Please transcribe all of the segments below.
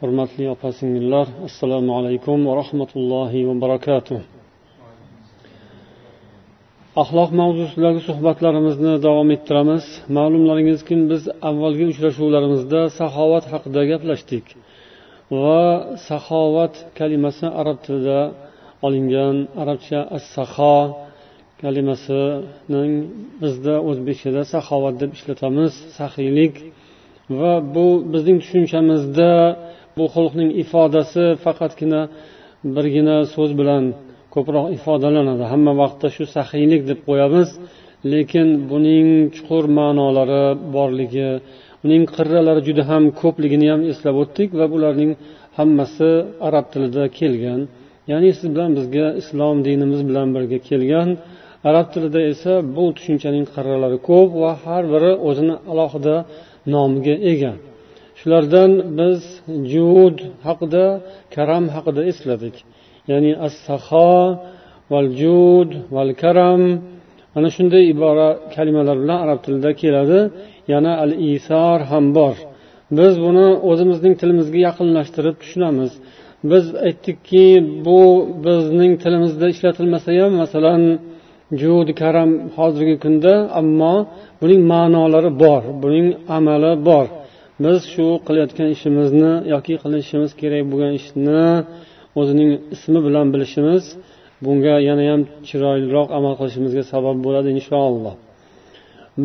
hurmatli opa singillar assalomu alaykum va rahmatullohi va barakatuh. Axloq mavzusidagi suhbatlarimizni davom ettiramiz. Ma'lumlaringizki biz avvalgi uchrashuvlarimizda saxovat haqida gaplashdik va saxovat kalimasi arab tilida olingan arabcha as saho kalimasining bizda o'zbekchada saxovat deb ishlatamiz saxiylik. Va bu bizning tushunchamizda bu xulqning ifodasi faqatgina birgina so'z bilan ko'proq ifodalanadi. Hamma vaqtda shu saxiylik deb qo'yamiz lekin buning chuqur ma'nolari borligi uning qirralari juda ham ko'pligini ham eslab o'tdik va bularning hammasi arab tilida kelgan. Ya'ni siz bilan bizga islom dinimiz bilan birga kelgan. Arab tilida esa bu tushunchaning qirralari ko'p va har biri o'zini alohida nomiga ega. Shulardan biz jud haqida karam haqida esladik. Ya'ni as saho val jud val karam. Ana shunday ibora kalimalar bilan arab tilida keladi. Yana al isor ham bor. Biz buni o'zimizning tilimizga yaqinlashtirib tushunamiz. Biz aytdikki bu bizning tilimizda ishlatilmasa ham masalan jud karam hozirgi kunda ammo buning ma'nolari bor buning amali bor. Biz shu qilayotgan ishimizni yoki qilishimiz kerak bo'lgan ishni o'zining ismi bilan bilishimiz bunga yanayam chiroyliroq amal qilishimizga sabab bo'ladi inshaalloh.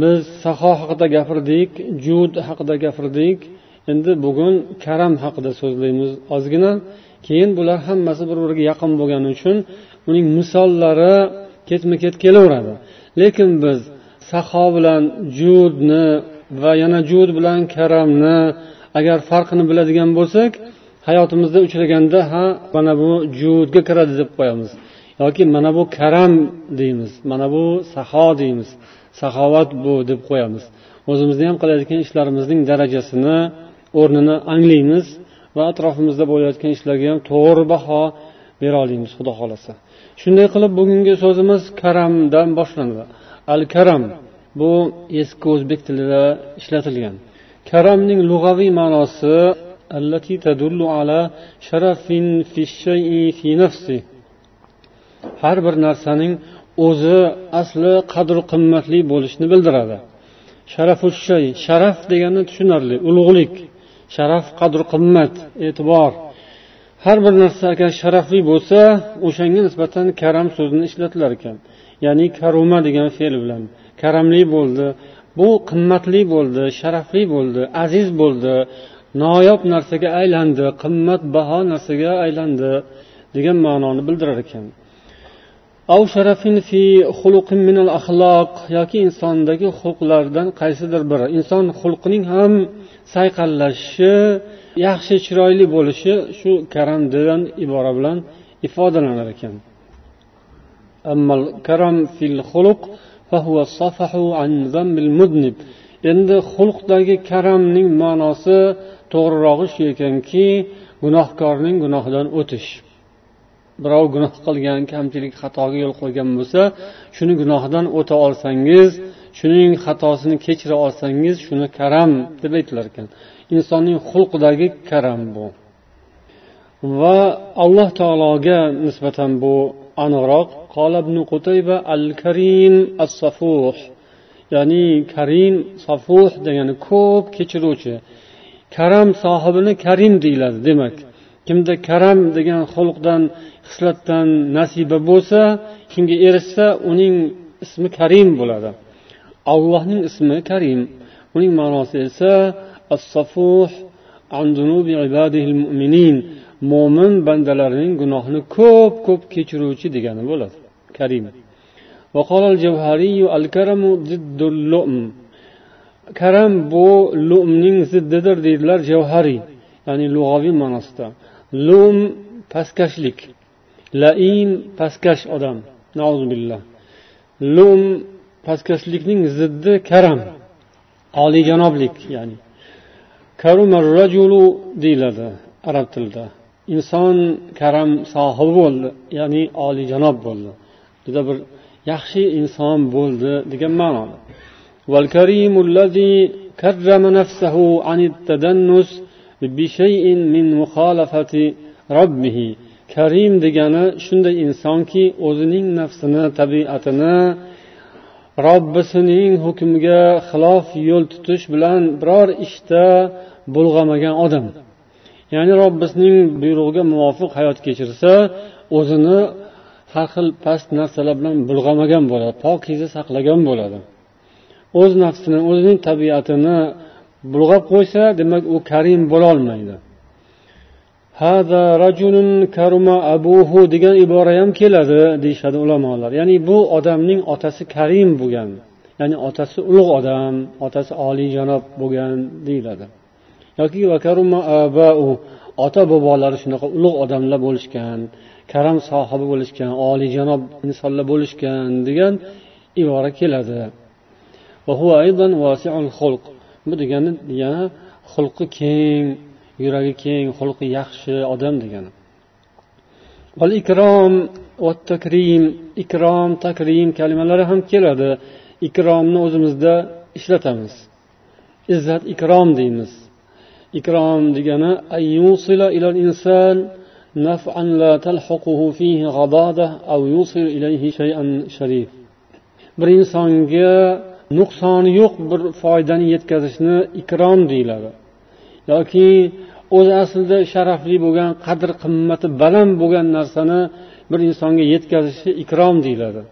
Biz saho haqida gapirdik jud haqida gapirdik. Endi bugun karam haqida so'zlaymiz ozgina. Keyin bular hammasi bir biriga yaqin bo'lgani uchun uning misollari ketma ket kelaveradi. Lekin biz saho bilan judni va yana jud bilan karamni agar farqini biladigan bo'lsak hayotimizda uchraganda ha mana bu judga kiradi deb qo'yamiz. Yoki mana bu karam deymiz mana bu saho deymiz saxovat bu deb qo'yamiz. O'zimizni ham qilayotgan ishlarimizning darajasini o'rnini anglaymiz va atrofimizda bo'layotgan ishlarga ham to'g'ri baho bera olamiz xudo xohlasa. Shunday qilib bugungi so'zimiz karamdan boshlanadi. Al karam bu eski o'zbek tilida ishlatilgan. Karamning lug'aviy ma'nosi allati tadullu ala sharafin fi shay'i fi nafsi. Har bir narsaning o'zi asli qadr qimmatli bo'lishni bildiradi. Sharafu shay sharaf degani tushunarli ulug'lik. Sharaf qadr qimmat e'tibor. Har bir narsa agar sharafli bo'lsa o'shanga nisbatan karam so'zini ishlatilar ekan ya'ni karuma degan fe'l bilan. Karamli bo'ldi bu qimmatli bo'ldi sharafli bo'ldi aziz bo'ldi noyob narsaga aylandi qimmatbaho narsaga aylandi degan ma'noni bildirar ekan. Av sharafin fi minal axloq yoki insondagi xulqlardan qaysidir biri. Inson xulqining ham sayqallashishi yaxshi chiroyli bo'lishi shu karam degan ibora bilan ifodalanar ekan. Karam fil xuluq endi xulqdagi karamning ma'nosi to'g'rirog'i shu ekanki gunohkorning gunohidan o'tish. Birov gunoh qilgan kamchilik xatoga yo'l qo'ygan bo'lsa shuni gunohidan o'ta olsangiz shuning xatosini kechira olsangiz shuni karam deb aytilar ekan. Insonning xulqidagi karam bu. Va alloh taologa nisbatan bu aniqroq قال ابن قتيبة الكريم الصفوح ya'ni karim safuh degani ko'p kechiruvchi karam sohibini karim deyiladi demak kimda karam degan xulqdan hislatdan nasiba bo'lsa shunga erishsa uning ismi karim bo'ladi allohning ismi karim uning ma'nosi esa as safuh mo'min bandalarining gunohini ko'p ko'p kechiruvchi degani bo'ladi karim وقال الجوهري الكرم ضد اللؤم karam bu lu'mning ziddidir deydilar javhariy ya'ni lug'aviy ma'nosida lum pastkashlik laim pastkash odam billah lum pastkashlikning ziddi karam oliyjanoblik ya'ni karumar rajulu deyiladi arab tilida inson karam sohibi bo'ldi ya'ni oliyjanob bo'ldi juda bir yaxshi inson bo'ldi degan ma'noda والكريم الذي كرم نفسه عن التدنس بشيء من مخالفة ربه karim degani shunday insonki o'zining nafsini tabiatini robbisining hukmiga xilof yo'l tutish bilan biror ishda bulg'amagan odam ya'ni robbisining buyrug'iga muvofiq hayot kechirsa o'zini har xil past narsalar bilan bulg'amagan bo'ladi pokiza saqlagan bo'ladi. O'z nafsini o'zining tabiatini bulg'ab qo'ysa demak u karim bo'lolmaydi. Degan ibora ham keladi deyishadi ulamolar. Ya'ni bu odamning otasi karim bo'lgan ya'ni otasi ulug' odam otasi oliyjanob bo'lgan deyiladi. Yoki ota bobolari shunaqa ulug' odamlar bo'lishgan karam sohibi bo'lishgan oliyjanob insonlar bo'lishgan degan ibora keladi. Bu degani yana xulqi keng yuragi keng xulqi yaxshi odam degani. Ikrom va takrim ikrom takrim kalimalari ham keladi. Ikromni o'zimizda ishlatamiz. Izzat ikrom deymiz. Ikrom degani inson نفعا لا تلحقه فيه غضاضة أو يوصل إليه شيئا شريف bir insonga nuqsoni yo'q bir foydani yetkazishni ikrom deyiladi yoki o'zi aslida sharafli bo'lgan qadr qimmati baland bo'lgan narsani bir insonga yetkazishi ikrom deyiladi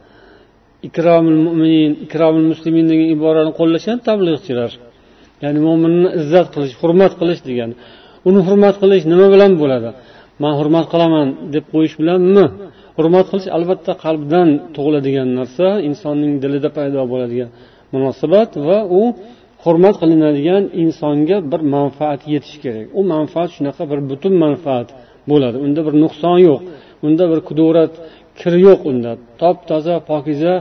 ikromil mo'minin ikromil muslimin degan iborani qo'llashgan tablig'chilar ya'ni mo'minni izzat qilish hurmat qilish degani uni hurmat qilish nima bilan bo'ladi Man hurmat qilaman deb qo'yish bilanmi? Hurmat qilish albatta qalbdan tug'iladigan narsa insonning dilida paydo bo'ladigan munosabat va u hurmat qilinadigan insonga bir manfaat yetishi kerak. U manfaat shunaqa bir butun manfaat bo'ladi. Unda bir nuqson yo'q unda bir kudurat kir yo'q unda. Top toza pokiza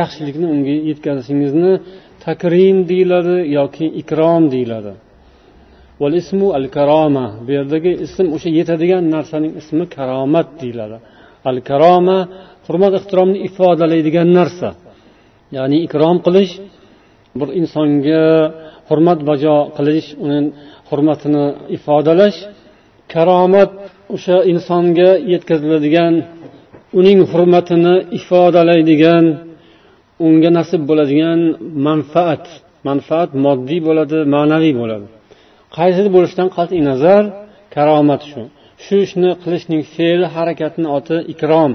yaxshilikni unga yetkazishingizni takrim deyiladi yoki ikrom deyiladi. Ismu al karoma bu yerdagi ism o'sha yetadigan narsaning ismi karomat deyiladi. Al karoma hurmat ehtiromni ifodalaydigan narsa. Ya'ni ikrom qilish bir insonga hurmat bajo qilish uni hurmatini ifodalash karomat o'sha insonga yetkaziladigan uning hurmatini ifodalaydigan unga nasib bo'ladigan manfaat. Manfaat moddiy bo'ladi ma'naviy bo'ladi. Qaysi bo'lishidan qat'iy nazar karomat shu. Shu ishni qilishning fe'li harakatni oti ikrom.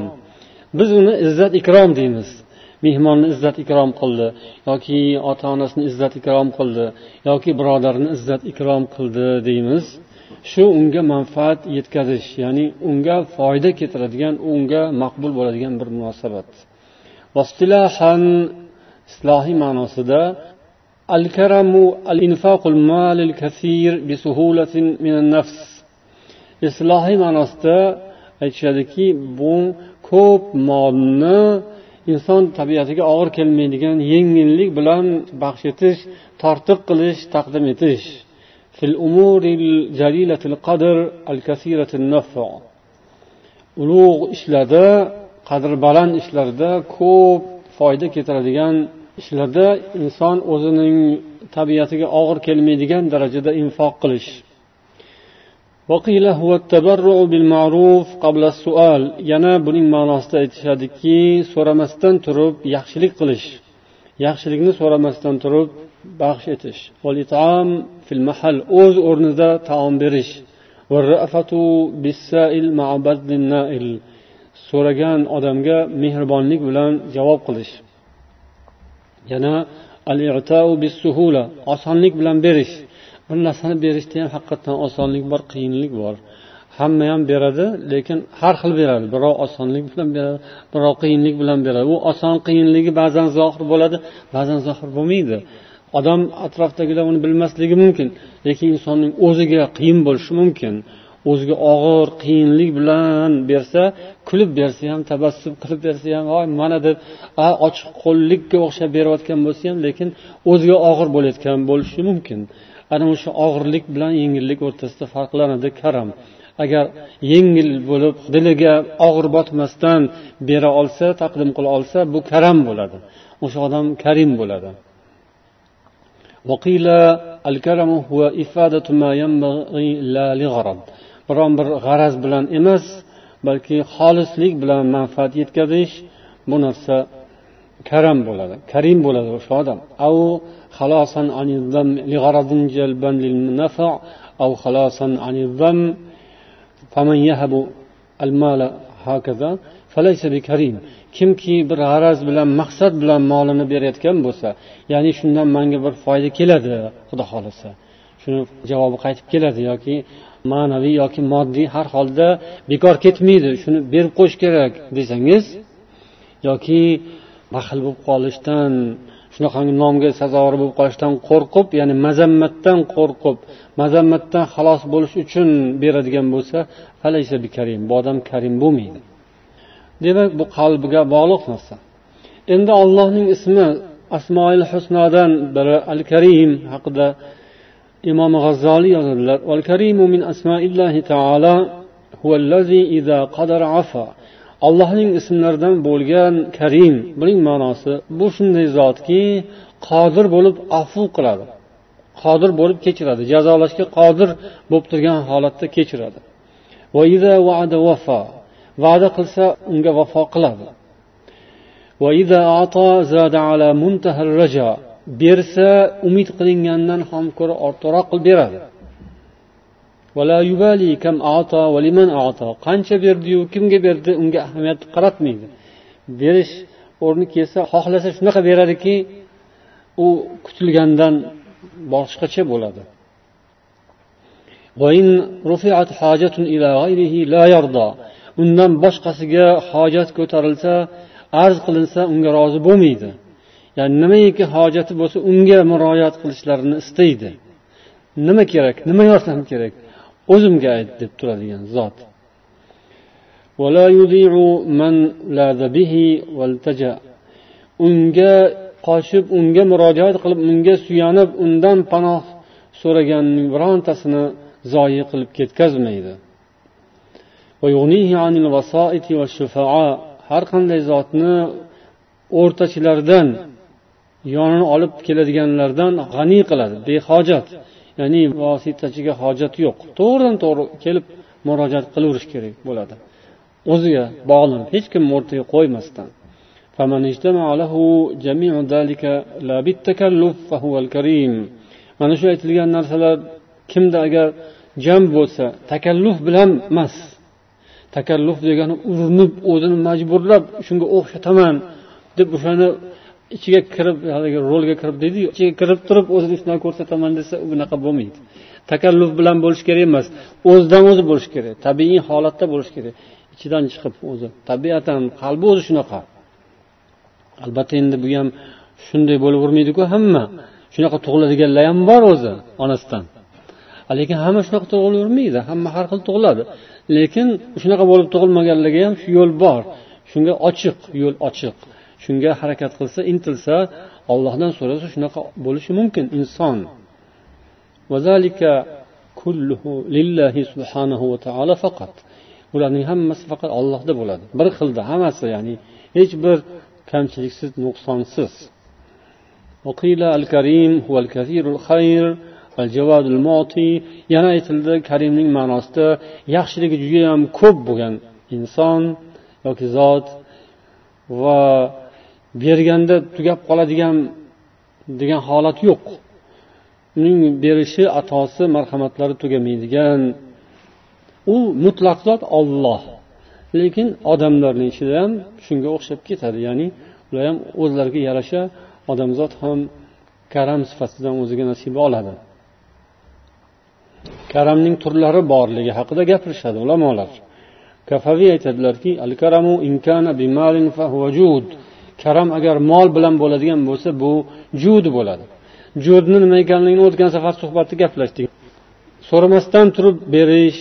Biz uni izzat ikrom deymiz. Mehmonni izzat ikrom qildi yoki ota onasini izzat ikrom qildi yoki birodarni izzat ikrom qildi deymiz. Shu unga manfaat yetkazish ya'ni unga foyda keltiradigan unga maqbul bo'ladigan bir munosabat. Istilohiy ma'nosida الكرم karamu المال الكثير بسهولة من النفس. إصلاحي nafs aytishadiki bu ko'p molni inson tabiatiga og'ir kelmaydigan yengillik bilan baxsh etish tortiq qilish taqdim etish. Fil umuril jalilatil qadr al kasiratil nafa ulug' ishlarda qadri baland ishlarda ko'p foyda keltiradigan ishlarda inson o'zining tabiatiga og'ir kelmaydigan darajada infoq qilish. Yana buning ma'nosida aytishadiki so'ramasdan turib yaxshilik qilish. Yaxshilikni so'ramasdan turib baxsh etish. O'z o'rnida taom berish. So'ragan odamga mehribonlik bilan javob qilish. Yana osonlik bilan berish. Bir narsani berishda ham haqiqatdan osonlik bor qiyinlik bor. Hamma ham beradi lekin har xil beradi. Birov osonlik bilan beradi birov qiyinlik bilan beradi. U oson qiyinligi ba'zan zohir bo'ladi ba'zan zohir bo'lmaydi. Odam atrofdagilar uni bilmasligi mumkin lekin insonning o'ziga qiyin bo'lishi mumkin. O'ziga og'ir qiyinlik bilan bersa kulib bersa ham tabassum qilib bersa ham voy mana deb ochiq qo'llikka o'xshab berayotgan bo'lsa ham lekin o'ziga og'ir bo'layotgan bo'lishi mumkin. Ana o'sha og'irlik bilan yengillik o'rtasida farqlanadi karam. Agar yengil bo'lib diliga og'ir botmasdan bera olsa taqdim qila olsa bu karam bo'ladi. O'sha odam karim bo'ladi. biron bir g'araz bilan emas balki xolislik bilan manfaat yetkazish bu narsa karam bo'ladi karim bo'ladi o'sha odam خلاصا عن الذم لغرض جلبا للنفع أو خلاصا عن الذم فمن يهب المال هكذا فليس بكريم kimki bir g'araz bilan maqsad bilan molini berayotgan bo'lsa ya'ni shundan manga bir foyda keladi xudo xohlasa shuni javobi qaytib keladi yoki ma'naviy yoki moddiy har holda bekor ketmaydi. Shuni berib qo'yish kerak desangiz yoki baxil bo'lib qolishdan shunaqangi nomga sazovor bo'lib qolishdan qo'rqib ya'ni mazammatdan qo'rqib mazammatdan xalos bo'lish uchun beradigan bo'lsa karim bu odam karim bo'lmaydi. Demak bu qalbiga bog'liq narsa. Endi allohning ismi asmoil husnodan biri al karim haqida imom g'azzoliy yozadilar al karimu min asmaillahi taala huvallazi iza qadara afa. Allohning ismlaridan bo'lgan karim buning ma'nosi bu shunday zotki qodir bo'lib afu qiladi qodir bo'lib kechiradi jazolashga qodir bo'lib turgan holatda kechiradi. Va va'da qilsa unga vafo qiladi. Bersa umid qilingandan ham ko'ra ortiqroq qilib beradi. Qancha berdiyu kimga berdi unga ahamiyat qaratmaydi. Berish o'rni kelsa xohlasa shunaqa beradiki u kutilgandan boshqacha bo'ladi. Undan boshqasiga hojat ko'tarilsa arz qilinsa unga rozi bo'lmaydi. Ya'ni nimaiki hojati bo'lsa unga murojaat qilishlarini istaydi. Nima kerak? Nima yordam kerak? O'zimga ayt deb turadigan zot. Unga qochib unga murojaat qilib unga suyanib undan panoh so'raganning birontasini zoyi qilib ketkazmaydi. Har qanday zotni o'rtachilardan yonini olib keladiganlardan g'aniy qiladi behojat ya'ni vositachiga hojat yo'q. To'g'ridan to'g'ri kelib murojaat qilaverish kerak bo'ladi. O'ziga bog'lanib hech kimni o'rtaga qo'ymasdan. Mana shu aytilgan narsalar kimda agar jam bo'lsa takalluf bilan emas. Takalluf degani urinib o'zini majburlab shunga o'xshataman deb o'shani ichiga kirib haligi rolga kirib deydiyu ichiga kirib turib o'zini shunday ko'rsataman desa bunaqa bo'lmaydi. Takalluf bilan bo'lishi kerak emas. O'zidan o'zi bo'lishi kerak tabiiy holatda bo'lishi kerak. Ichidan chiqib o'zi tabiatan qalbi o'zi shunaqa. Albatta endi bu ham shunday bo'lavermaydiku hamma. Shunaqa tug'iladiganlar ham bor o'zi onasidan. Lekin hamma shunaqa tug'ilavermaydi hamma har xil tug'iladi. Lekin shunaqa bo'lib tug'ilmaganlarga ham shu yo'l bor. Shunga ochiq yo'l ochiq. Shunga harakat qilsa intilsa ollohdan so'rasa shunaqa bo'lishi mumkin inson. Faqat. Bularning hammasi faqat ollohda bo'ladi. Bir xilda hammasi ya'ni hech bir kamchiliksiz nuqsonsiz. Yana aytildi karimning ma'nosida yaxshiligi judayam ko'p bo'lgan inson yoki zot va berganda tugab qoladigan degan holat yo'q. Uning berishi atosi marhamatlari tugamaydigan. U mutlaq zot olloh lekin odamlarni ichida ham shunga o'xshab ketadi. Ya'ni ular ham o'zlariga yarasha odamzod ham karam sifatidan o'ziga nasiba oladi. Karamning turlari borligi haqida gapirishadi ulamolar. Kafaviy aytadilarki al karamu inkana bimalin jud. Karam agar mol bilan bo'ladigan bo'lsa bu jud bo'ladi. Judni nima ekanligini o'tgan safar suhbatda gaplashdik. So'ramasdan turib berish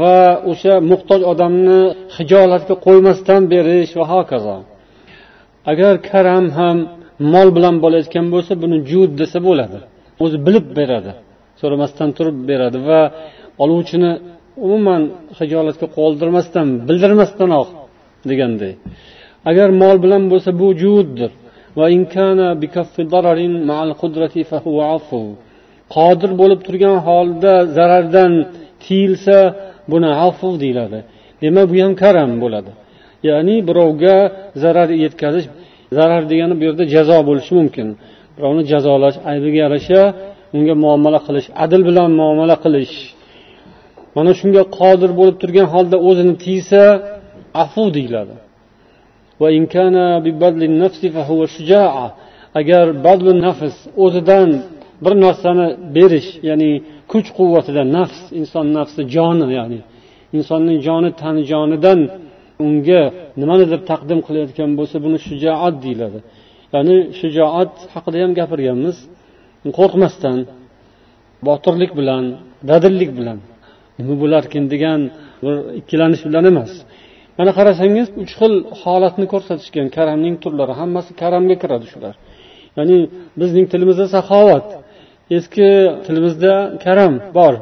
va o'sha muhtoj odamni hijolatga qo'ymasdan berish va hokazo. Agar karam ham mol bilan bo'layotgan bo'lsa buni jud desa bo'ladi. O'zi bilib beradi. So'ramasdan turib beradi va oluvchini umuman hijolatga qoldirmasdan bildirmasdanoq deganday. Agar mol bilan bo'lsa bu juddir qodir bo'lib turgan holda zarardan tiyilsa buni afu deyiladi. Demak bu ham karam bo'ladi. Ya'ni birovga zarar yetkazish zarar degani bu yerda jazo bo'lishi mumkin. Birovni jazolash aybiga yarasha unga muomala qilish adl bilan muomala qilish. Mana shunga qodir bo'lib turgan holda o'zini tiysa afu deyiladi. Agar badlu nafs o'zidan bir narsani berish ya'ni kuch quvvatidan nafs inson nafsi joni ya'ni insonning joni tan jonidan unga nimanidir taqdim qilayotgan bo'lsa buni shujoat deyiladi ya'ni shujoat haqida ham gapirganmiz qo'rqmasdan botirlik bilan dadillik bilan nima bo'larkin degan bir ikkilanish bilan emas mana qarasangiz uch xil holatni ko'rsatishgan karamning turlari hammasi karamga kiradi shular. Ya'ni bizning tilimizda saxovat eski tilimizda karam bor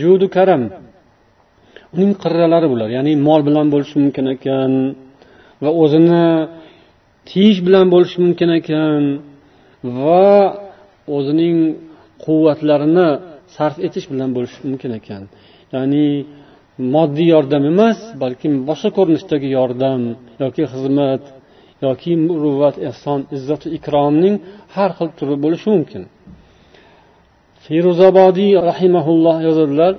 judu karam. Uning qirralari bular ya'ni mol bilan bo'lishi mumkin ekan va o'zini tiyish bilan bo'lishi mumkin ekan va o'zining quvvatlarini sarf etish bilan bo'lishi mumkin ekan. Ya'ni moddiy yordam emas balkim boshqa ko'rinishdagi yordam yoki xizmat yoki muruvvat ehson izzat ikromning har xil turi bo'lishi mumkin. Feruzobodiy rahimaulloh yozadilar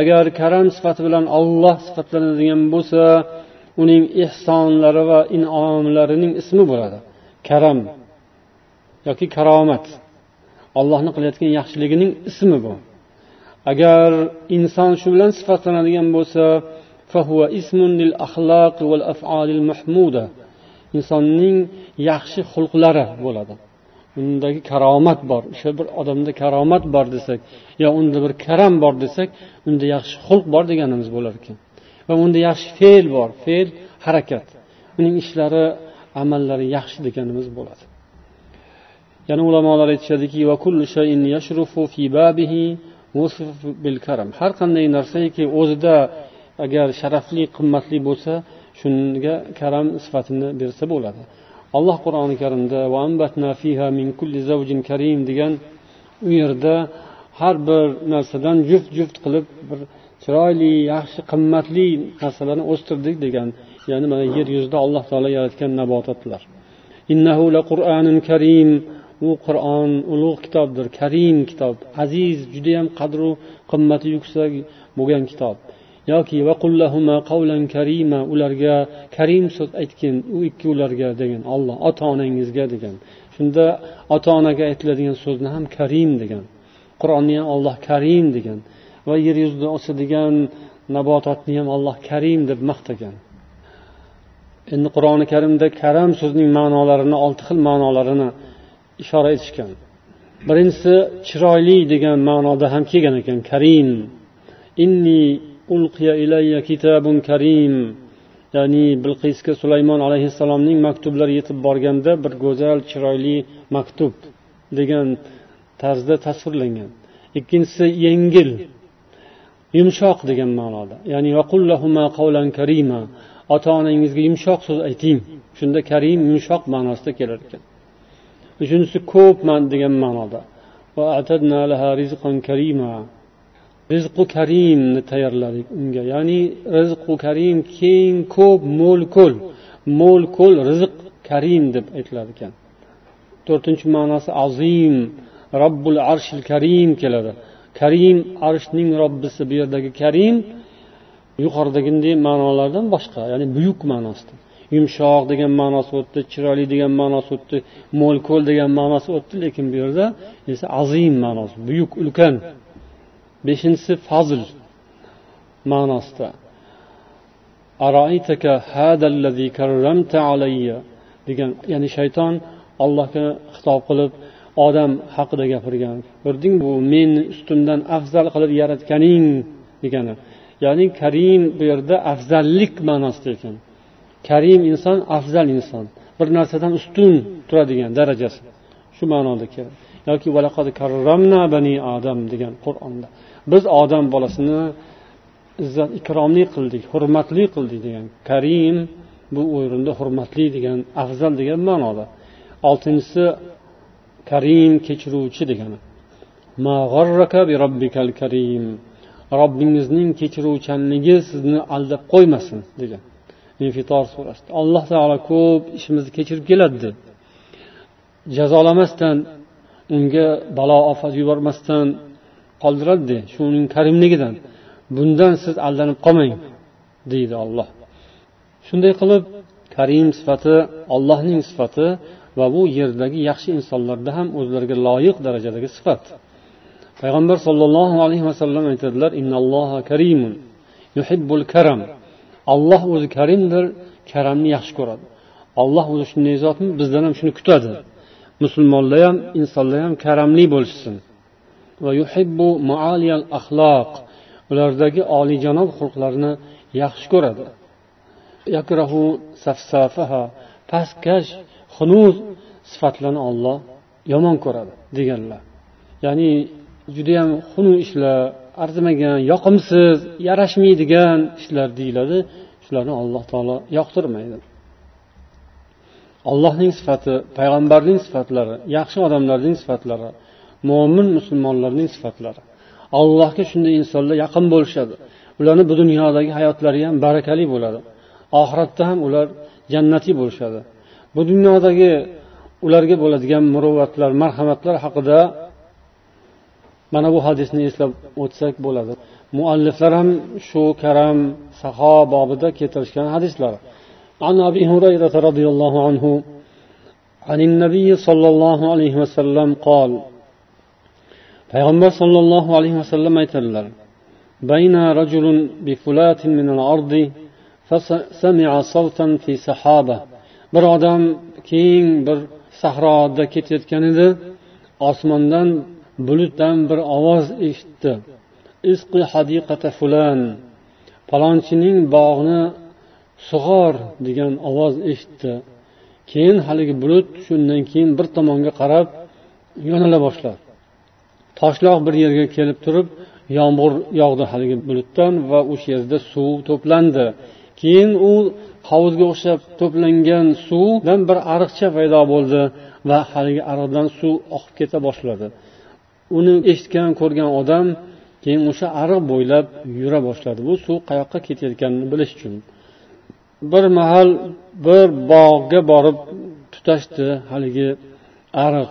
agar karam sifati bilan olloh sifatlanadigan bo'lsa uning ehsonlari va inomlarining ismi bo'ladi. Karam yoki karomat. Ollohni qilayotgan yaxshiligining ismi bu agar inson shu bilan sifatlanadigan bo'lsa insonning yaxshi xulqlari bo'ladi. Undagi karomat bor. O'sha bir odamda karomat bor desak yo unda bir karam bor desak unda yaxshi xulq bor deganimiz bo'lar ekan. Va unda yaxshi fe'l bor. Fe'l harakat. Uning ishlari amallari yaxshi deganimiz bo'ladi. Yana ulamolar aytishadiki har qanday narsaki o'zida agar sharafli qimmatli bo'lsa shunga karam sifatini bersa bo'ladi. Alloh qur'oni karimda degan u yerda har bir narsadan juft juft qilib bir chiroyli yaxshi qimmatli narsalarni o'stirdik degan ya'ni mana yer yuzida alloh taolo yaratgan nabototlar innahu la qur'anun karim u qur'on ulug' kitobdir karim kitob aziz judayam qadru qimmati yuksak bo'lgan kitob. Yoki karima ularga karim so'z aytgin u ikki ularga degan olloh ota onangizga degan. Shunda ota onaga aytiladigan so'zni ham karim degan. Qur'onni ham olloh karim degan. Va yer yuzida o'sadigan nabototni ham alloh karim deb maqtagan. Endi qur'oni karimda karam so'zining ma'nolarini olti xil ma'nolarini ishora etishgan. Birinchisi chiroyli degan ma'noda ham kelgan ekan karim. Inni ulqiya ilayya kitabun karim. Ya'ni bilqisga sulaymon alayhissalomning maktublari yetib borganda bir go'zal chiroyli maktub degan tarzda tasvirlangan. Ikkinchisi yengil yumshoq degan ma'noda. Ya'ni ota onangizga yumshoq so'z ayting. Shunda karim yumshoq ma'nosida kelar ekan. Shunisi ko'pman degan ma'noda. Rizqu karimni tayyorladik unga. Ya'ni rizqu karim keng ko'p mo'l ko'l. Mo'l ko'l rizq karim deb aytilar ekan. To'rtinchi ma'nosi azim. Robbul arshil karim keladi. Karim arshning robbisi. Bu yerdagi karim yuqoridagi ma'nolardan boshqa ya'ni buyuk ma'nosida yumshoq degan ma'nosi o'tdi chiroyli degan ma'nosi o'tdi mo'l ko'l degan ma'nosi o'tdi lekin bu yerda esa azim ma'nosi buyuk ulkan. Beshinchisi fazl ma'nosida. Degan ya'ni shayton allohga xitob qilib odam haqida gapirgan. Ko'rding bu meni ustimdan afzal qilib yaratganing degani. Ya'ni karim bu yerda afzallik ma'nosida ekan. Karim inson afzal inson. Bir narsadan ustun turadigan darajasi. Shu ma'noda keladi yoki bani odam degan qur'onda. Biz odam bolasini izzat ikromli qildik hurmatli qildik degan. Karim bu o'rinda hurmatli degan afzal degan ma'noda. Oltinchisi karim kechiruvchi degani. Robbingizning kechiruvchanligi sizni aldab qo'ymasin degan. Infitor surasida. Alloh taolo ko'p ishimizni kechirib keladi deb. Jazolamasdan unga balo ofat yubormasdan qoldiradida shuning karimligidan. Bundan siz aldanib qolmang deydi olloh shunday qilib karim sifati ollohning sifati va bu yerdagi yaxshi insonlarda ham o'zlariga loyiq darajadagi sifat. Payg'ambar sollallohu alayhi vasallam aytadilar karimun yuhibbul karam. Olloh o'zi karimdir karamni yaxshi ko'radi. Olloh o'zi shunday zotmi? Bizdan ham shuni kutadi. Musulmonlar ham insonlar ham karamli bo'lishsin. Va yuhibbu mualiyal axloq. Ulardagi oliyjanob xulqlarni yaxshi ko'radi. Yakrahu safsafaha. Pastkash xunuz sifatlarni olloh yomon ko'radi deganlar. Ya'ni judayam xunuk ishlar arzimagan yoqimsiz yarashmaydigan ishlar deyiladi. Shularni alloh taolo yoqtirmaydi. Allohning sifati payg'ambarning sifatlari yaxshi odamlarning sifatlari mo'min musulmonlarning sifatlari. Allohga shunday insonlar yaqin bo'lishadi. Ularni bu dunyodagi hayotlari ham barakali bo'ladi. Oxiratda ham ular jannatiy bo'lishadi. Bu dunyodagi ularga bo'ladigan muruvvatlar marhamatlar haqida mana bu hadisni eslab o'tsak bo'ladi mualliflar ham shu karam saho bobida keltirishgan hadislar عن أبي هريرة رضي الله عنه عن النبي صلى الله عليه وسلم قال payg'ambar sollallohu alayhi vasallam aytadilar بين رجل بفلات من الأرض فسمع صوتا في سحابة bir odam keng bir sahroda ketayotgan edi osmondan bulutdan bir ovoz eshitdi. Isqi hadiqata fulan palonchining bog'ni sug'or degan ovoz eshitdi. Keyin haligi bulut shundan keyin bir tomonga qarab yo'nala boshladi. Toshloq bir yerga kelib turib yomg'ir yog'di haligi bulutdan va o'sha yerda suv to'plandi. Keyin u hovuzga o'xshab to'plangan suvdan bir ariqcha paydo bo'ldi va haligi ariqdan suv oqib keta boshladi. Uni eshitgan ko'rgan odam keyin o'sha ariq bo'ylab yura boshladi. Bu suv qayoqqa ketayotganini bilish uchun. Bir mahal bir bog'ga borib tutashdi haligi ariq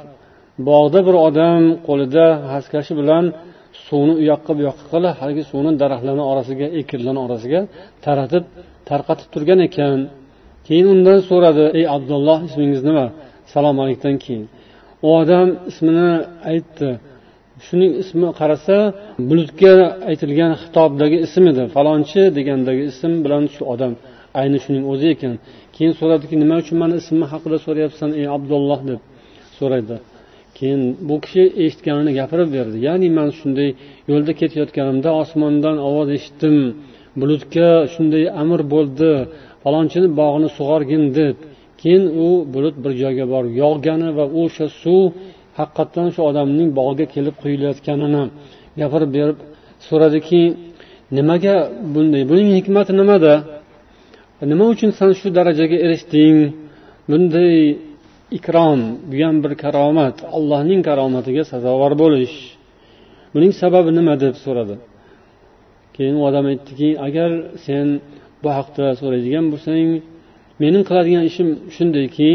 bog'da bir odam qo'lida haskashi bilan suvni u yoqqa bu yoqqa qilib haligi suvni daraxtlarni orasiga ekinlarni orasiga taratib tarqatib turgan ekan. Keyin undan so'radi ey abdulloh ismingiz nima? Salom alikdan keyin. U odam ismini aytdi. Shuning ismi qarasa bulutga aytilgan xitobdagi ism edi. Falonchi degandagi ism bilan shu odam ayni shuning o'zi ekan. Keyin so'radiki nima uchun mani ismim haqida so'rayapsan ey abdulloh deb so'raydi. Keyin bu kishi eshitganini gapirib berdi. Ya'ni man shunday yo'lda ketayotganimda osmondan ovoz eshitdim. Bulutga shunday amr bo'ldi. Falonchini bog'ini sug'orgin deb. Keyin u bulut bir joyga borib yog'gani va o'sha suv haqiqatdan shu odamning bog'iga kelib quyilayotganini gapirib berib so'radiki nimaga bunday buning hikmati nimada? Nima uchun san shu darajaga erishding? Bunday ikrom bu ham bir karomat allohning karomatiga sazovor bo'lish. Buning sababi nima deb so'radi? Keyin u odam aytdiki agar sen bu haqda so'raydigan bo'lsang mening qiladigan ishim shundayki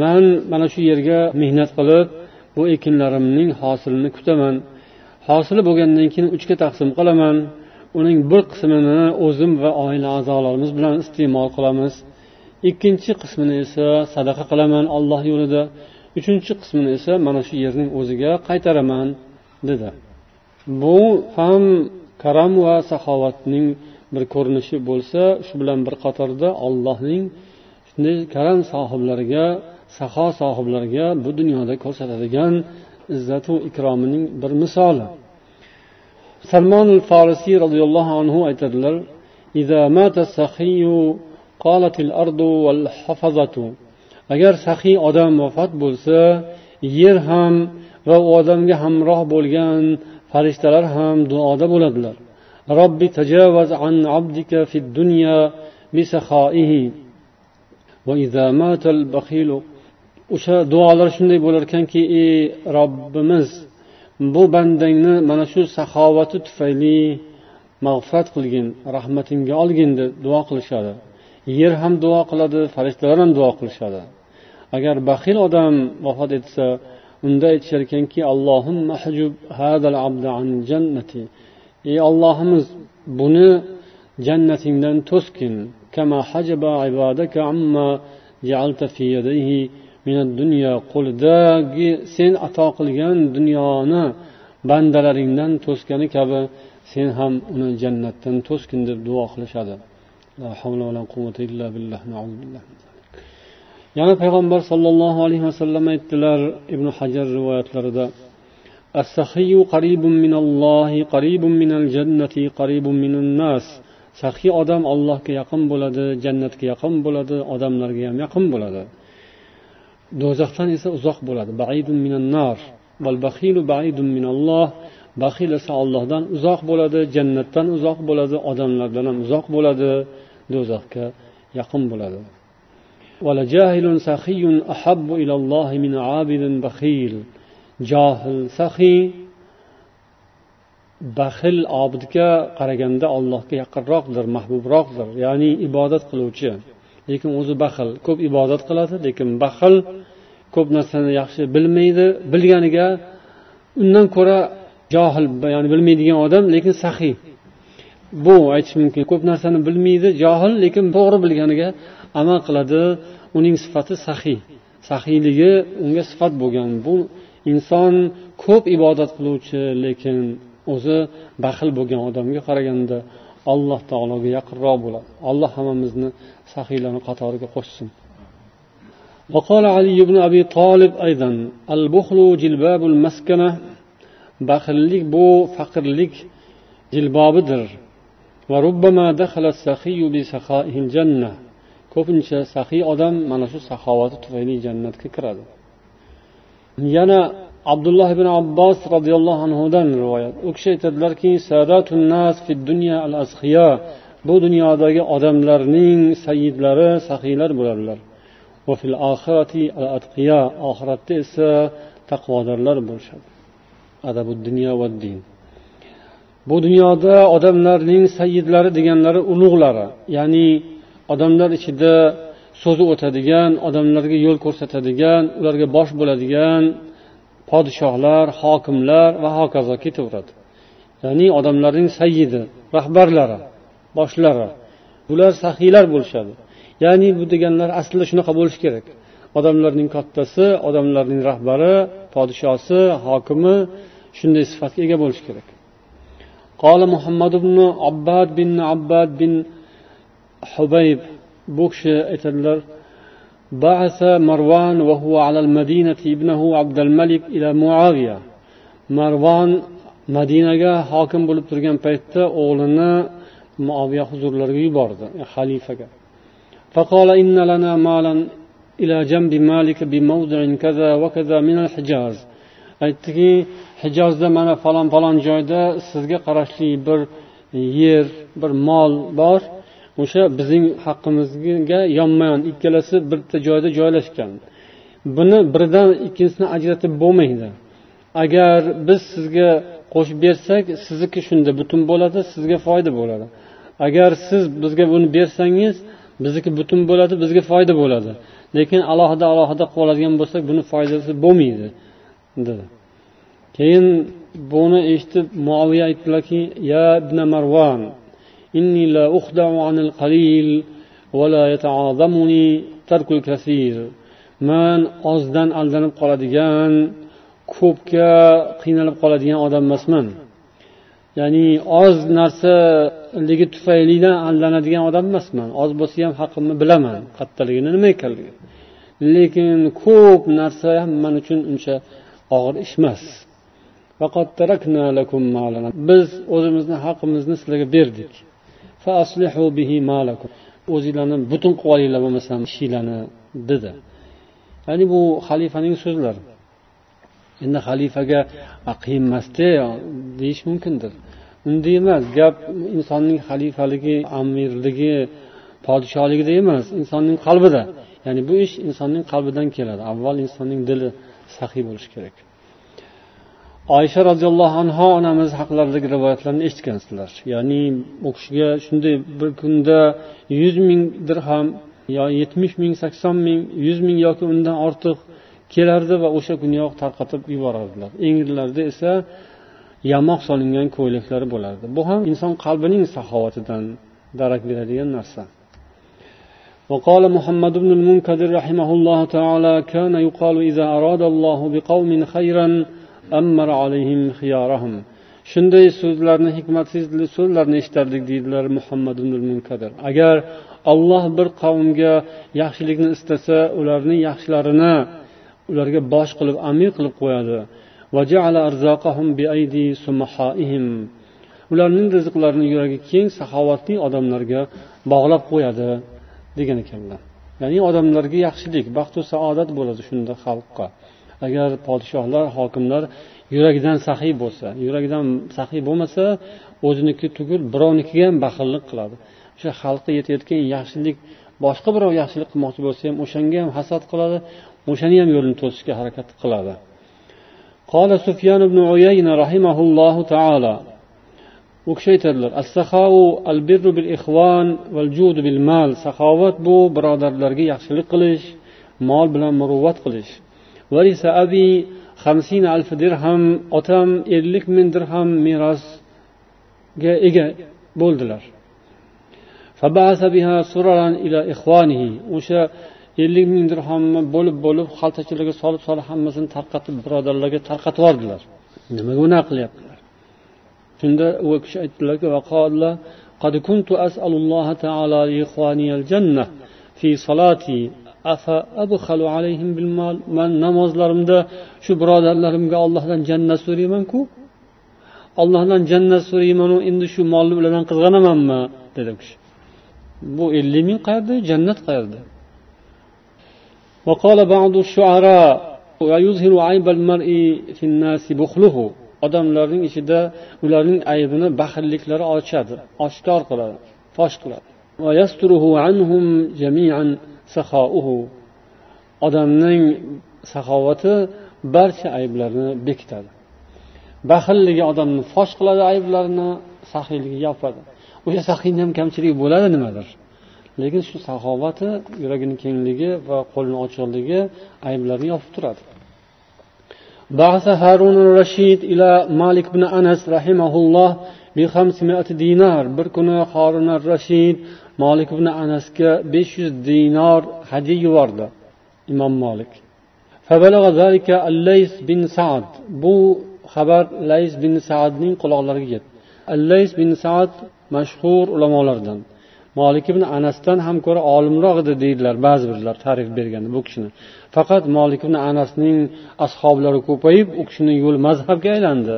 man mana shu yerga mehnat qilib bu ekinlarimning hosilini kutaman. Hosili bo'lgandan keyin uchga taqsim qilaman. Uning bir qismini o'zim va oila a'zolarimiz bilan iste'mol qilamiz. Ikkinchi qismini esa sadaqa qilaman alloh yo'lida. Uchinchi qismini esa mana shu yerning o'ziga qaytaraman dedi. Bu ham karam va saxovatning bir ko'rinishi bo'lsa shu bilan bir qatorda allohning shunday karam sohiblariga saho sohiblarga bu dunyoda ko'rsatadigan izzatu ikromining bir misoli. Salmon forisiy roziyallohu anhu aytadilar agar sahiy odam vafot bo'lsa yer ham va u odamga hamroh bo'lgan farishtalar ham duoda bo'ladilar. Robbi tajavaz an abdika fid dunya bisahoihi va idza matal bakhilu o'sha duolar shunday bo'lar ekanki ey robbimiz bu bandangni mana shu saxovati tufayli mag'firat qilgin rahmatingga olgin deb duo qilishadi. Yer ham duo qiladi farishtalar ham duo qilishadi. Agar baxil odam vafot etsa unda aytishar ekanki ey ollohimiz buni jannatingdan to'sgin. Kama hajaba ibadaka amma ja'alta fi yadayhi. qo'lidagi sen ato qilgan dunyoni bandalaringdan to'sgani kabi sen ham uni jannatdan to'sgin deb duo qilishadi yana payg'ambar sollallohu alayhi vasallam aytdilar ibn hajar rivoyatlarida السخي قريب من الله قريب من الجنة قريب من الناس saxiy odam allohga yaqin bo'ladi jannatga yaqin bo'ladi odamlarga ham yaqin bo'ladi Do'zaxdan esa uzoq bo'ladi. Baxil esa ollohdan uzoq bo'ladi jannatdan uzoq bo'ladi odamlardan ham uzoq bo'ladi do'zaxga yaqin bo'ladi. Johil saxiy baxil obidga qaraganda allohga yaqinroqdir mahbubroqdir ya'ni ibodat qiluvchi. Lekin o'zi baxil. Ko'p ibodat qiladi lekin baxil ko'p narsani yaxshi bilmaydi bilganiga undan ko'ra johil ya'ni bilmaydigan odam lekin saxiy. Bu aytish mumkin. Ko'p narsani bilmaydi johil lekin to'g'ri bilganiga amal qiladi. Uning sifati saxiy. Saxiyligi unga sifat bo'lgan. Bu inson ko'p ibodat qiluvchi lekin o'zi baxil bo'lgan odamga qaraganda alloh taologa yaqinroq bo'ladi. Alloh hammamizni saxiylarni qatoriga qo'shsin وقال علي بن أبي طالب أيضا البخل جلباب المسكنة baxillik bu faqirlik jilbobidir ko'pincha saxiy odam mana shu saxovati tufayli jannatga kiradi yana abdulloh ibn abbos roziyallohu anhudan rivoyat u kishi aytadilarki bu dunyodagi odamlarning sayyidlari saxiylar bo'ladilar oxiratda esa taqvodorlar bo'lishadi. Adabu dunyo va din. Bu dunyoda odamlarning sayyidlari deganlari ulug'lari ya'ni odamlar ichida so'zi o'tadigan odamlarga yo'l ko'rsatadigan ularga bosh bo'ladigan podshohlar hokimlar va hokazo ketaveradi ya'ni odamlarning sayyidi rahbarlari. boshlari bular saxiylar bo'lishadi ya'ni bu deganlar aslida shunaqa bo'lishi kerak odamlarning kattasi odamlarning rahbari podshosi hokimi shunday sifatga ega bo'lishi kerak قال محمد بن عباد بن عباد بن حبيب bu kishi aytadilar بعث مروان وهو على المدينة ابنه عبد الملك إلى معاوية marvon madinaga hokim bo'lib turgan paytda o'g'lini muoviya huzurlariga yubordi xalifaga فقال إن لنا مالا إلى جنب مالك بموضع كذا وكذا من الحجاز aytdiki hijozda mana falon falon joyda sizga qarashli bir yer bir mol bor o'sha bizning haqqimizga yonma yon ikkalasi bitta joyda joylashgan buni biridan ikkinchisini ajratib bo'lmaydi Agar biz sizga qo'shib bersak sizniki shunda butun bo'ladi sizga foyda bo'ladi. Agar siz bizga buni bersangiz bizniki butun bo'ladi bizga foyda bo'ladi. Lekin alohida alohida qilib oladigan bo'lsak buni foydasi bo'lmaydi dedi. Keyin buni eshitib muaviya aytdilarki ya ibn marvan inni la uxda'u anil qalil va la yata'azamuni tarkul kasir. Man ozdan aldanib qoladigan ko'pga qiynalib qoladigan odam emasman. Ya'ni oz narsaligi tufaylidan aldanadigan odam emasman. Oz bo'lsa ham haqqimni bilaman. Kattaligini nima ekanligini lekin ko'p narsa ham man uchun uncha og'ir ish emas. Biz o'zimizni haqqimizni sizlarga berdik. O'zinglarni butun qilib olinglar bo'lmasam ishinglarni dedi. Ya'ni bu xalifaning so'zlari. Endi xalifaga qiyin emasda deyish mumkindir. Unday emas gap insonning xalifaligi amirligi podshohligida emas insonning qalbida. Ya'ni bu ish insonning qalbidan keladi. Avval insonning dili saxiy bo'lishi kerak. Oysha roziyallohu anhu onamiz haqlaridagi rivoyatlarni eshitgansizlar. Ya'ni u kishiga shunday bir kunda yuz ming dirham yo yetmish ming sakson ming yuz ming yoki undan ortiq kelardi va o'sha kuniyoq tarqatib yuborardilar engilarida esa yamoq solingan ko'ylaklari bo'lardi bu ham inson qalbining saxovatidan darak beradigan narsa وقال محمد بن المنكدر رحمه الله تعالى كان يقال إذا أراد الله بقوم خيرا أمر عليهم خيارهم shunday so'zlarni hikmatsiz so'zlarni eshitardik deydilar muhammad munkadir agar olloh bir qavmga yaxshilikni istasa ularning yaxshilarini ularga bosh qilib amir qilib qo'yadi. Ularning rizqlarini yuragi keng saxovatli odamlarga bog'lab qo'yadi degan ekanlar. Ya'ni odamlarga yaxshilik baxtu saodat bo'ladi shunda xalqqa. Agar podshohlar hokimlar yuragidan saxiy bo'lsa yuragidan saxiy bo'lmasa o'ziniki tugul birovnikiga ham baxillik qiladi. O'sha xalqqa yetayotgan yaxshilik boshqa birov yaxshilik qilmoqchi bo'lsa ham o'shanga ham hasad qiladi o'shani ham yo'lini to'sishga harakat qiladi قال سفيان بن عيينة رحمه الله تعالى u kishi aytadilar saxovat bu birodarlarga yaxshilik qilish mol bilan muruvvat qilish dirham otam ellik ming dirham merosga ega bo'ldilar o'sha ellik ming dirhamni bo'lib bo'lib xaltachalarga solib solib hammasini tarqatib birodarlarga tarqatib yubordilar nimaga unaqa qilyaptilar shunda u kishi aytdilarki قد كنت أسأل الله تعالى لإخواني الجنة في صلاتي أفأبخل عليهم بالمال من namozlarimda shu birodarlarimga ollohdan jannat so'raymanku ollohdan jannat so'raymanu endi shu mol bilan qizg'anamanmi dedi u kishi bu ellik ming qayerda jannat qayerda وقال بعض الشعراء ويظهر عيب المرء في الناس بخله odamlarning ichida ularning aybini baxilliklari ochadi oshkor qiladi fosh qiladi odamning saxovati barcha ayblarni bekitadi baxilligi odamni fosh qiladi ayblarini saxiyligi yopadi o'sha saxiyni ham kamchiligi bo'ladi nimadir lekin shu saxovati yuragini kengligi va qo'lini ochiqligi ayblarni yopib turadi بعث هارون الرشيد إلى مالك بن أنس رحمه الله بخمسمائة دينار bir kuni horun rashid molik ibn anasga besh yuz dinor hadya yubordi imom molik فبلغ ذلك الليث بن سعد bu xabar lays bin saadning quloqlariga yetdi allays bin saad mashhur ulamolardan Molik ibn anasdan ham ko'ra olimroq edi deydilar ba'zi birlar tarif berganda bu kishini. Faqat molik ibn anasning ashoblari ko'payib u kishini yo'li mazhabga aylandi.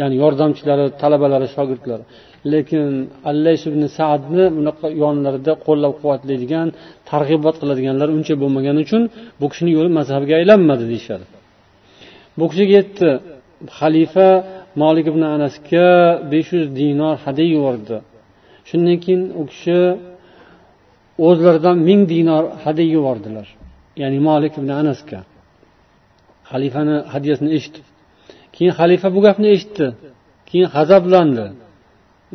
Ya'ni yordamchilari talabalari shogirdlari lekin allays ibn saadni bunaqa yonlarida qo'llab quvvatlaydigan targ'ibot qiladiganlar uncha bo'lmagani uchun bu kishini yo'li mazhabga aylanmadi deyishadi. Bu kishiga yetdi. Xalifa molik ibn anasga besh yuz dinor hadya yubordi. Shundan keyin u kishi o'zlaridan ming dinor hadya yubordilar. Ya'ni molik ibn anasga. Xalifani hadyasini eshitib keyin xalifa bu gapni eshitdi. Keyin g'azablandi.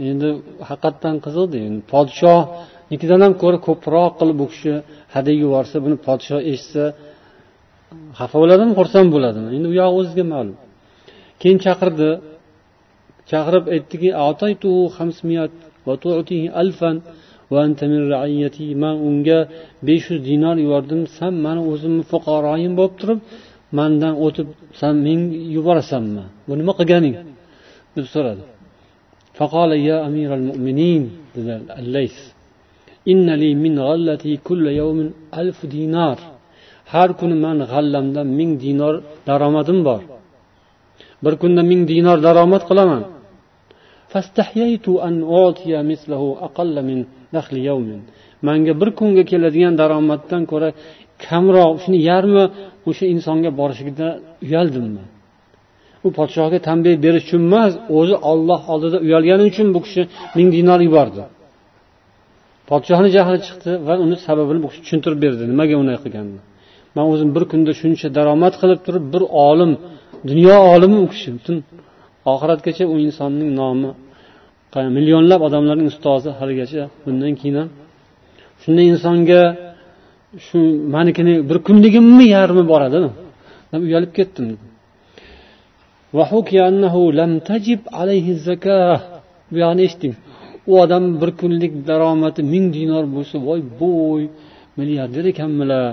Endi haqiqatdan qiziqdi endi podshohnikidan ham ko'ra ko'proq qilib bu kishi hadya yuborsa buni podshoh eshitsa xafa bo'ladimi xursand bo'ladimi? Endi u yog'i o'ziga ma'lum. Keyin chaqirdi. Chaqirib aytdiki man unga besh yuz dinor yubordim san mani o'zimni fuqaroyim bo'lib turib mandan o'tib san men yuborasanmi bu nima qilganing deb so'radi فقال يا أمير المؤمنين الليث إن لي من غلتي كل يوم ألف دينار har kuni man g'allamdan ming dinor daromadim bor bir kunda ming dinor daromad qilaman Manga bir kunga keladigan daromaddan ko'ra kamroq shuni yarmi o'sha insonga borishidan uyaldim man u podshohga tanbeh berish uchun emas o'zi olloh oldida uyalgani uchun bu kishi ming dinor yubordi. Podshohni jahli chiqdi va uni sababini bu kishi tushuntirib berdi. Nimaga unday qilganini? Man o'zim bir kunda shuncha daromad qilib turib bir olim dunyo olimi u kishi. Butun oxiratgacha u insonning nomi millionlab odamlarning ustozi haligacha bundan keyin ham. Shunday insonga shu manikini bir kunligimmi yarmi boradimi deb uyalib ketdim. Buyog'ini eshiting. U odam bir kunlik daromadi ming dinor bo'lsa voy bo'y milliarder ekanmilar.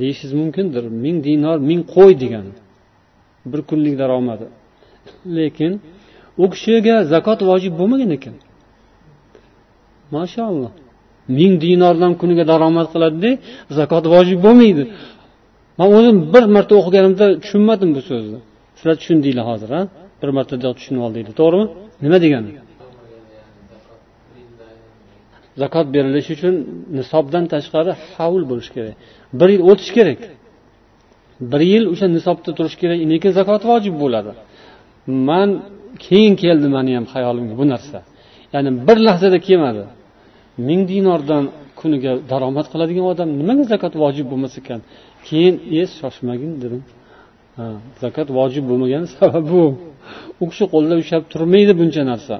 Deyishingiz mumkindir. Ming dinor ming qo'y degan bir kunlik daromadi. Lekin u kishiga zakot vojib bo'lmagan ekan. Mashaalloh ming dinordan kuniga daromad qiladida zakot vojib bo'lmaydi. Man o'zim bir marta o'qiganimda tushunmadim bu so'zni. Sizlar tushundinglar hozir a bir martada tushunib oldinglar. To'g'rimi? Nima degani? Zakot berilishi uchun nisobdan tashqari havl bo'lishi kerak. Bir yil o'tishi kerak. Bir yil o'sha nisobda turishi kerak. Lekin zakot vojib bo'ladi. Man keyin keldi mani ham hayolimga bu narsa. Ya'ni bir lahzada kelmadi. Ming dinordan kuniga daromad qiladigan odam nimaga zakot vojib bo'lmas ekan? Keyin e shoshmagin dedim. Zakot vojib bo'lmagani sababi bu u kishi qo'lida ushlab turmaydi buncha narsa.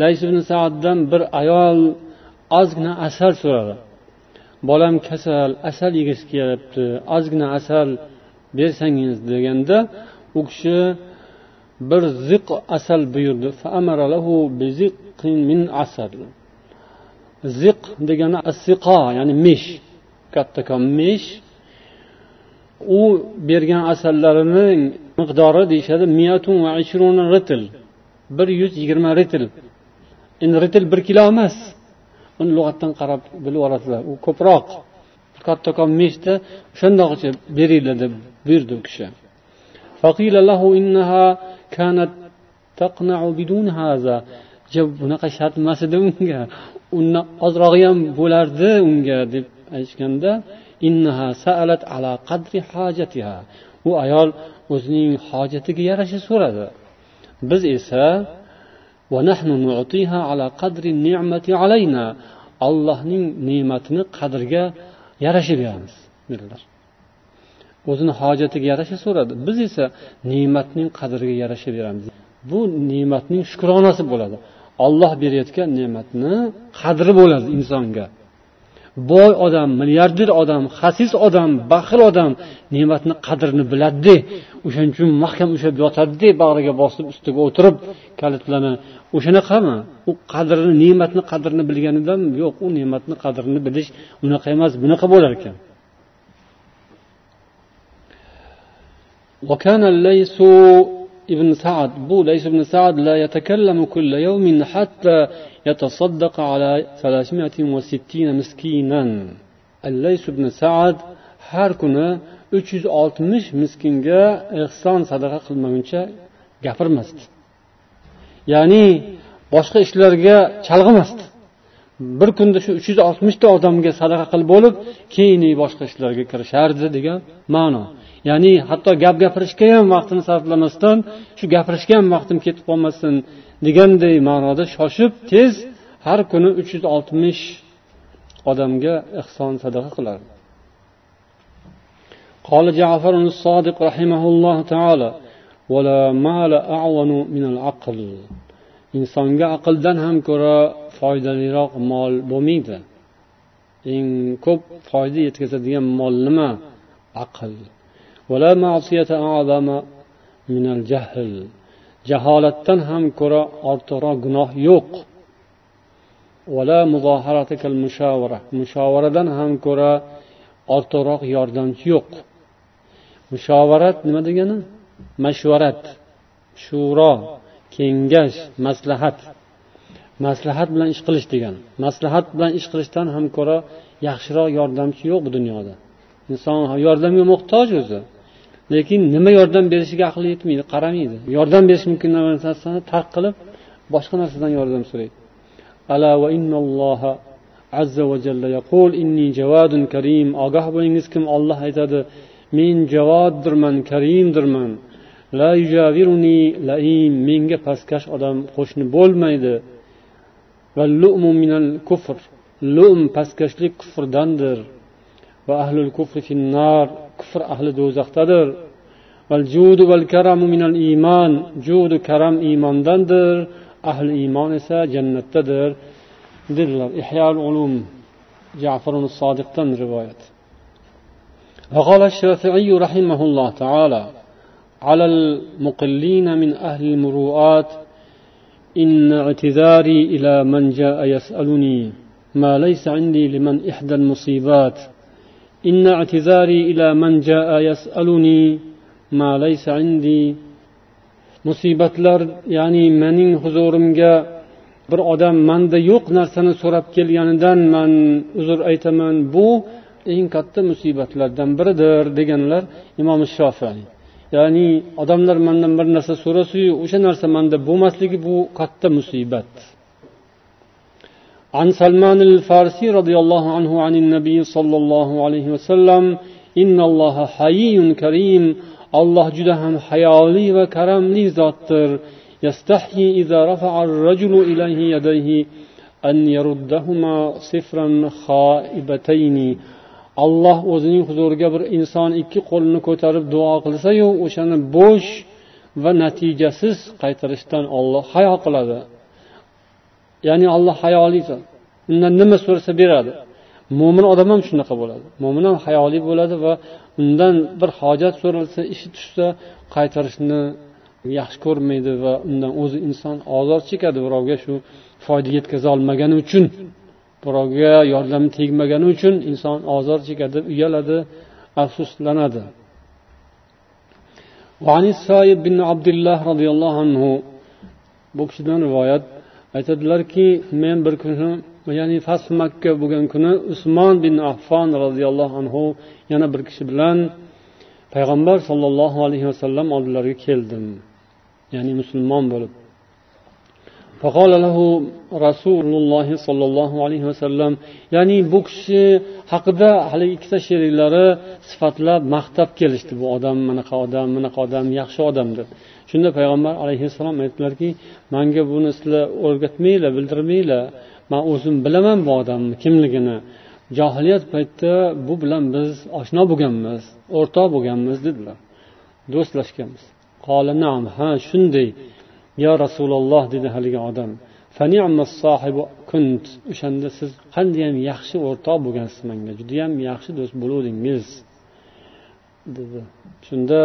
Lays ibn saaddan bir ayol ozgina asal so'radi. Bolam kasal asal yegisi kelyapti ozgina asal bersangiz deganda u kishi bir ziq asal buyurdi. Ziq degani asiqo ya'ni mesh kattakon mesh u bergan asallarining miqdori deyishadi bir yuz yigirma ritl endi ritl bir kilo emas. Uni lug'atdan qarab bilib olasizlar u ko'proq kattakon meshda o'shandoqcha beringlar deb buyurdi u kishi. Bunaqa shart emas edi unga. Undan ozrog'i ham bo'lardi unga deb aytishganda u ayol o'zining hojatiga yarasha so'radi. Biz esa allohning ne'matini qadrga yarasha beramiz dedilar. O'zini hojatiga yarasha so'radi. Biz esa ne'matning qadriga yarasha beramiz bu ne'matning shukronasi bo'ladi. Olloh berayotgan ne'matni qadri bo'ladi insonga. boy odam milliarder odam xasis odam baxil odam ne'matni qadrini biladida o'shaning uchun mahkam ushlab yotadida bag'riga bosib ustiga o'tirib kalitlarni o'shanaqami u qadrini ne'matni qadrini bilganidan yo'q u ne'matni qadrini bilish unaqa emas bunaqa bo'lar ekan وكان الليث ابن سعد بو ليث بن سعد لا يتكلم كل يوم حتى يتصدق على 360 مسكينا الليث بن سعد har kuni uch yuz oltmish miskinga ehson sadaqa qilmaguncha gapirmasdi ya'ni boshqa ishlarga chalg'imasdi bir kunda shu uch yuz oltmishta odamga sadaqa qilib bo'lib keyin boshqa ishlarga kirishardi degan ma'no ya'ni hatto gap gapirishga ham vaqtini sarflamasdan shu gapirishga ham vaqtim ketib qolmasin deganday ma'noda shoshib tez har kuni uch yuz oltmish odamga ehson sadaqa qilardi قال جعفر الصادق رحمه الله تعالى ولا مال أعون من العقل insonga aqldan ham ko'ra foydaliroq mol bo'lmaydi eng ko'p foyda yetkazadigan mol nima aql jaholatdan ham ko'ra ortiqroq gunoh yo'q. Mushovaradan ham ko'ra ortiqroq yordamchi yo'q. Mushovarat nima degani? Mashvarat shuro kengash maslahat. Maslahat bilan ish qilish degani. Maslahat bilan ish qilishdan ham ko'ra yaxshiroq yordamchi yo'q bu dunyoda. Inson yordamga muhtoj o'zi. Lekin nima yordam berishiga aqli yetmaydi qaramaydi. Yordam berish mumkin narsasini tark qilib boshqa narsadan yordam so'raydi. Ala va innalloha azza va jalla yaqul inni javadun karim. Ogoh bo'lingiz kim? Olloh aytadi men javoddirman karimdirman. La yujaviruni laim. Menga pastkash odam qo'shni bo'lmaydi. Va lu'mu minal kufr. Lum pastkashlik kufrdandir. Va ahlul kufri finnar kufr ahli do'zaxdadir والجود والكرم من الإيمان جود كرم إيمان دندر أهل إيمان سا جنة تدر. دلر إحياء العلوم. جعفر الصادق تن رواية. وقال الشافعي رحمه الله تعالى على المقلين من أهل المروءات إن اعتذاري إلى من جاء يسألني ما ليس عندي لمن إحدى المصيبات؟ إن اعتذاري إلى من جاء يسألني ما ليس عندي musibatlar ya'ni mening huzurimga bir odam manda yo'q narsani so'rab kelganidan man uzr aytaman bu eng katta musibatlardan biridir deganlar imom shofiy ya'ni odamlar mandan bir narsa so'rasiyu o'sha narsa manda bo'lmasligi bu katta musibat عن سلمان الفارسي رضي الله عنه عن النبي صلى الله عليه وسلم إن الله حيي كريم الله جدا هم حيالي وكرملي ذاتر يستحيي إذا رفع الرجل إليه يديه أن يردهما صفرا خائبتين alloh o'zining huzuriga bir inson ikki qo'lini ko'tarib duo qilsayu o'shani bo'sh va natijasiz qaytarishdan olloh hayo qiladi Ya'ni olloh hayoli undan nima so'rasa beradi. Mo'min odam ham shunaqa bo'ladi. Mo'min ham hayoli bo'ladi va undan bir hojat so'ralsa ishi tushsa qaytarishni yaxshi ko'rmaydi va undan o'zi inson ozor chekadi. Birovga shu foyda yetkaza olmagani uchun birovga yordami tegmagani uchun inson ozor chekadi uyaladi afsuslanadi. Bin abdulloh roziyallohu anhu bu kishidan rivoyat aytadilarki men bir kuni ya'ni fath makka bo'lgan kuni usmon bin affon roziyallohu anhu yana bir kishi bilan payg'ambar sollallohu alayhi vasallam oldilariga keldim. Ya'ni musulmon bo'lib. فقال له رسول الله صلى الله عليه وسلم ya'ni bu kishi haqida haligi ikkita sheriklari sifatlab maqtab kelishdi bu odam manaqa odam bunaqa odam yaxshi odam deb shunda payg'ambar alayhissalom aytdilarki manga buni sizlar o'rgatmanglar bildirmanglar man o'zim bilaman bu odamni kimligini johiliyat paytida bu bilan biz oshno bo'lganmiz o'rtoq bo'lganmiz dedilar do'stlashganmiz ha shunday Yo rasululloh dedi haligi odam. O'shanda siz qandayyam yaxshi o'rtoq bo'lgansiz manga judayam yaxshi do'st bo'luvdingiz dedi. Shunda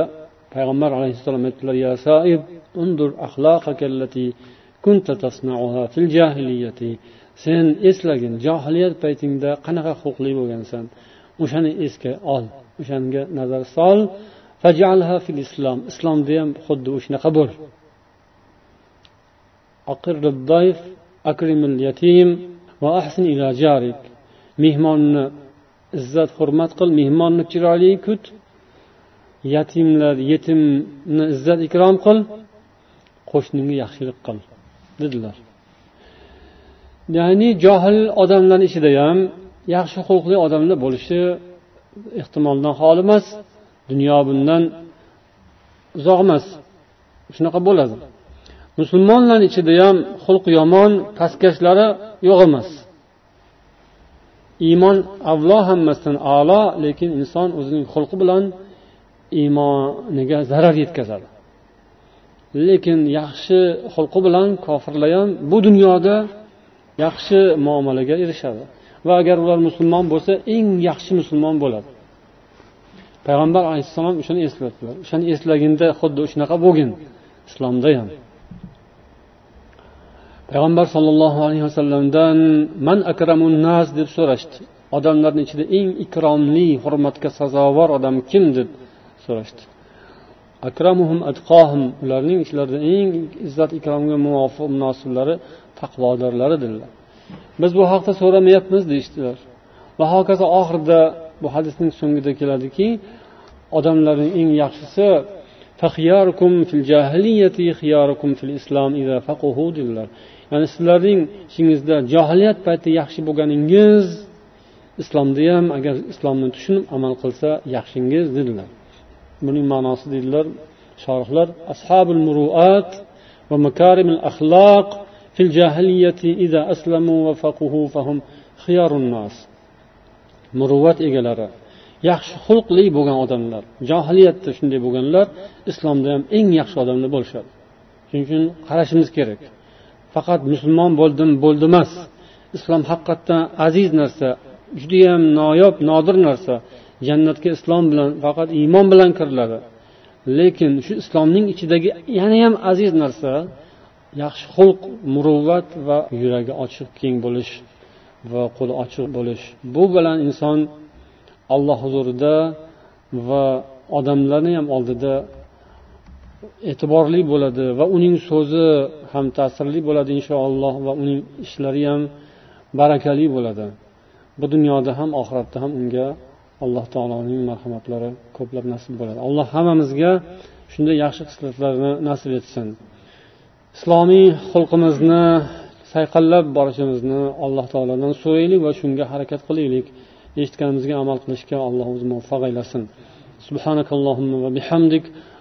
payg'ambar alayhissalom aytdilar ya saib undur sen eslagin johiliyat paytingda qanaqa huquqli bo'lgansan. O'shani esga ol o'shanga nazar sol. Islom islomda ham xuddi o'shanaqa bo'l. أقر الضيف أكرم اليتيم وأحسن إلى جارك mehmonni izzat hurmat qil mehmonni chiroyli kut yatimlar yetimni izzat ikrom qil qo'shningga yaxshilik qil dedilar ya'ni johil odamlarni ichida ham yaxshi xulqli odamlar bo'lishi ehtimoldan xoli emas dunyo bundan uzoq emas shunaqa bo'ladi Musulmonlar ichida ham xulq yomon pastkashlari yo'q emas. Iymon avlo hammasidan a'lo lekin inson o'zining xulqi bilan iymoniga zarar yetkazadi. Lekin yaxshi xulqi bilan kofirlar ham bu dunyoda yaxshi muomalaga erishadi. Va agar ular musulmon bo'lsa eng yaxshi musulmon bo'ladi. Payg'ambar alayhissalom o'shani eslatdilar o'shani eslaginda xuddi shunaqa bo'lgin. Islomda ham. Payg'ambar sollallohu alayhi vasallamdan man akramun nas deb so'rashdi. Odamlarni ichida eng ikromli hurmatga sazovor odam kim deb so'rashdi. Akramuhum atqohum ularning ichlarida eng izzat ikromga muvofiq munosiblari taqvodorlaridirlar. Biz bu haqda so'ramayapmiz deyishdilar. Va hokazo oxirida bu hadisning so'ngida keladiki odamlarning eng yaxshisi dedilar. Ya'ni sizlarning ichingizda johiliyat payti yaxshi bo'lganingiz islomda ham agar islomni tushunib amal qilsa yaxshingiz dedilar. Buning ma'nosi deydilar shorihlar ashabul muruat va makarimul axloq fil jahiliyati ida aslamu va faquhu fahum xiyarun nas. Muruvvat egalari yaxshi xulqli bo'lgan odamlar johiliyatda shunday bo'lganlar islomda ham eng yaxshi odamlar bo'lishadi. Shuning uchun qarashimiz kerak. Faqat musulmon bo'ldim bo'ldi emas. Islom haqiqatdan aziz narsa judayam noyob nodir narsa. Jannatga islom bilan faqat iymon bilan kiriladi. Lekin shu islomning ichidagi yanayam aziz narsa yaxshi xulq muruvvat va yuragi ochiq keng bo'lish va qo'li ochiq bo'lish. Bu bilan inson alloh huzurida va odamlarni ham oldida e'tiborli bo'ladi va uning so'zi ham ta'sirli bo'ladi inshaalloh va uning ishlari ham barakali bo'ladi. Bu dunyoda ham oxiratda ham unga alloh taoloning marhamatlari ko'plab nasib bo'ladi. Alloh hammamizga shunday yaxshi xislatlarni nasib etsin. Islomiy xulqimizni sayqallab borishimizni alloh taolodan so'raylik va shunga harakat qilaylik. Eshitganimizga amal qilishga alloh o'zi muvaffaq aylasin. Subhanakallohumma va bihamdik.